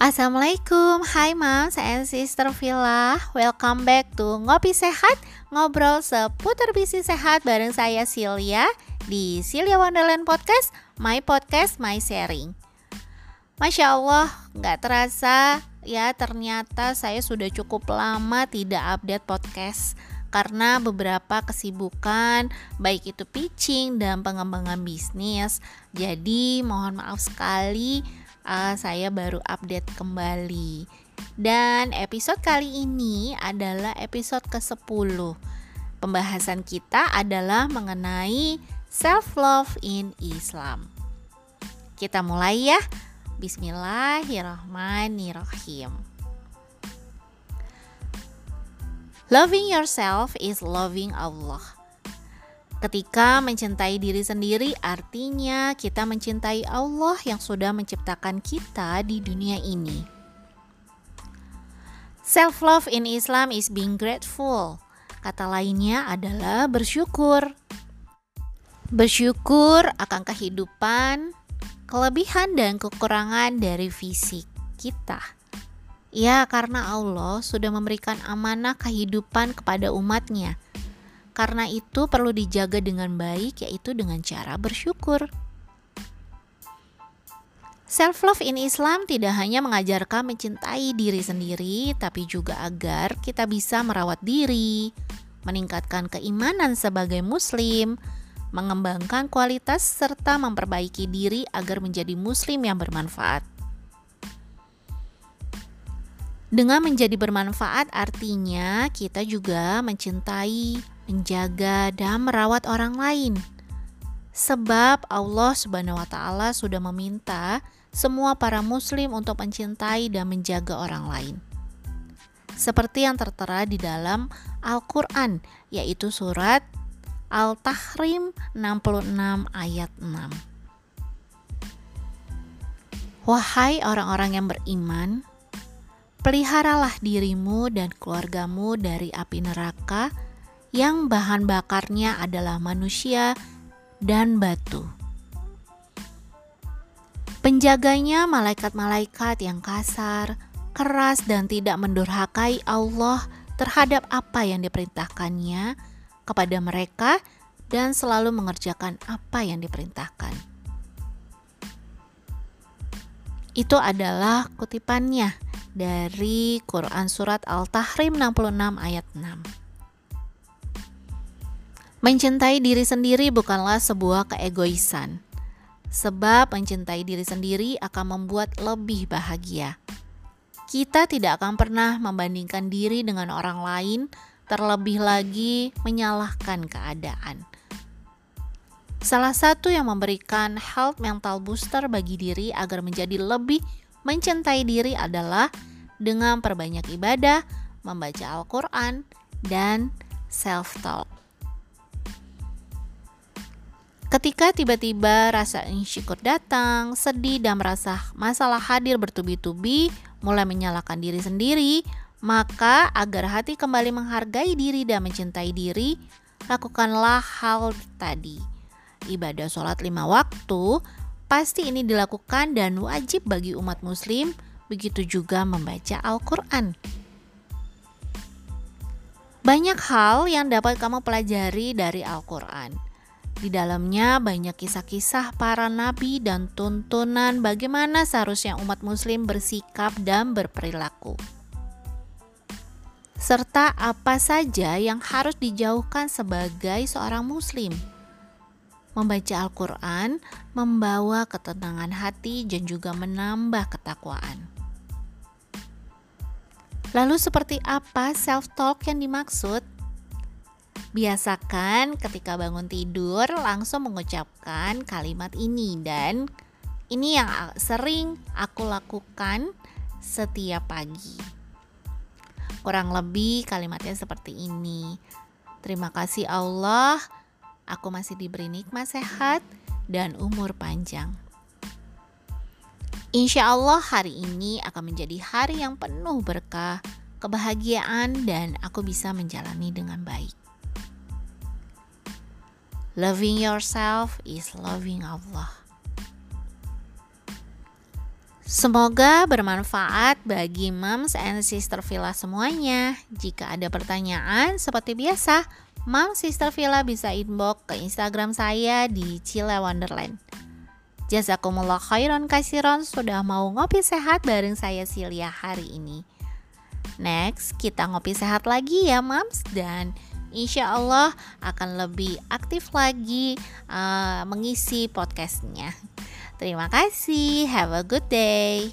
Assalamualaikum, hai Mom, saya Sister Villa. Welcome back to Ngopi Sehat Ngobrol seputar bisnis sehat bareng saya Silya Di Silya Wonderland Podcast, my podcast, my sharing. Masya Allah, nggak terasa ya ternyata saya sudah cukup lama tidak update podcast karena beberapa kesibukan baik itu pitching dan pengembangan bisnis. Jadi mohon maaf sekali uh, saya baru update kembali. Dan episode kali ini adalah episode ke-10. Pembahasan kita adalah mengenai self love in Islam. Kita mulai ya. Bismillahirrahmanirrahim. Loving yourself is loving Allah. Ketika mencintai diri sendiri, artinya kita mencintai Allah yang sudah menciptakan kita di dunia ini. Self-love in Islam is being grateful. Kata lainnya adalah bersyukur. Bersyukur akan kehidupan, kelebihan dan kekurangan dari fisik kita Ya, karena Allah sudah memberikan amanah kehidupan kepada umatnya. Karena itu perlu dijaga dengan baik, yaitu dengan cara bersyukur. Self-love in Islam tidak hanya mengajarkan mencintai diri sendiri, tapi juga agar kita bisa merawat diri, meningkatkan keimanan sebagai Muslim, mengembangkan kualitas, serta memperbaiki diri agar menjadi Muslim yang bermanfaat. Dengan menjadi bermanfaat artinya kita juga mencintai, menjaga dan merawat orang lain. Sebab Allah Subhanahu wa taala sudah meminta semua para muslim untuk mencintai dan menjaga orang lain. Seperti yang tertera di dalam Al-Qur'an yaitu surat Al-Tahrim 66 ayat 6. Wahai orang-orang yang beriman, Peliharalah dirimu dan keluargamu dari api neraka yang bahan bakarnya adalah manusia dan batu. Penjaganya malaikat-malaikat yang kasar, keras dan tidak mendurhakai Allah terhadap apa yang diperintahkannya kepada mereka dan selalu mengerjakan apa yang diperintahkan. Itu adalah kutipannya dari Quran Surat Al-Tahrim 66 ayat 6. Mencintai diri sendiri bukanlah sebuah keegoisan, sebab mencintai diri sendiri akan membuat lebih bahagia. Kita tidak akan pernah membandingkan diri dengan orang lain, terlebih lagi menyalahkan keadaan. Salah satu yang memberikan health mental booster bagi diri agar menjadi lebih mencintai diri adalah dengan perbanyak ibadah, membaca Al-Quran, dan self-talk. Ketika tiba-tiba rasa insecure datang, sedih dan merasa masalah hadir bertubi-tubi, mulai menyalahkan diri sendiri, maka agar hati kembali menghargai diri dan mencintai diri, lakukanlah hal tadi. Ibadah sholat lima waktu, Pasti ini dilakukan dan wajib bagi umat muslim, begitu juga membaca Al-Quran. Banyak hal yang dapat kamu pelajari dari Al-Quran. Di dalamnya banyak kisah-kisah para nabi dan tuntunan bagaimana seharusnya umat muslim bersikap dan berperilaku. Serta apa saja yang harus dijauhkan sebagai seorang muslim. Membaca Al-Quran membawa ketenangan hati dan juga menambah ketakwaan. Lalu seperti apa self-talk yang dimaksud? Biasakan ketika bangun tidur langsung mengucapkan kalimat ini dan ini yang sering aku lakukan setiap pagi. Kurang lebih kalimatnya seperti ini. Terima kasih Allah aku masih diberi nikmat sehat dan umur panjang. Insya Allah hari ini akan menjadi hari yang penuh berkah, kebahagiaan, dan aku bisa menjalani dengan baik. Loving yourself is loving Allah. Semoga bermanfaat bagi moms and sister villa semuanya. Jika ada pertanyaan, seperti biasa, Mom Sister Villa bisa inbox ke Instagram saya di Cile Wonderland. Jazakumullah khairan kasiron sudah mau ngopi sehat bareng saya Silia hari ini. Next, kita ngopi sehat lagi ya Mams dan insya Allah akan lebih aktif lagi uh, mengisi podcastnya. Terima kasih, have a good day.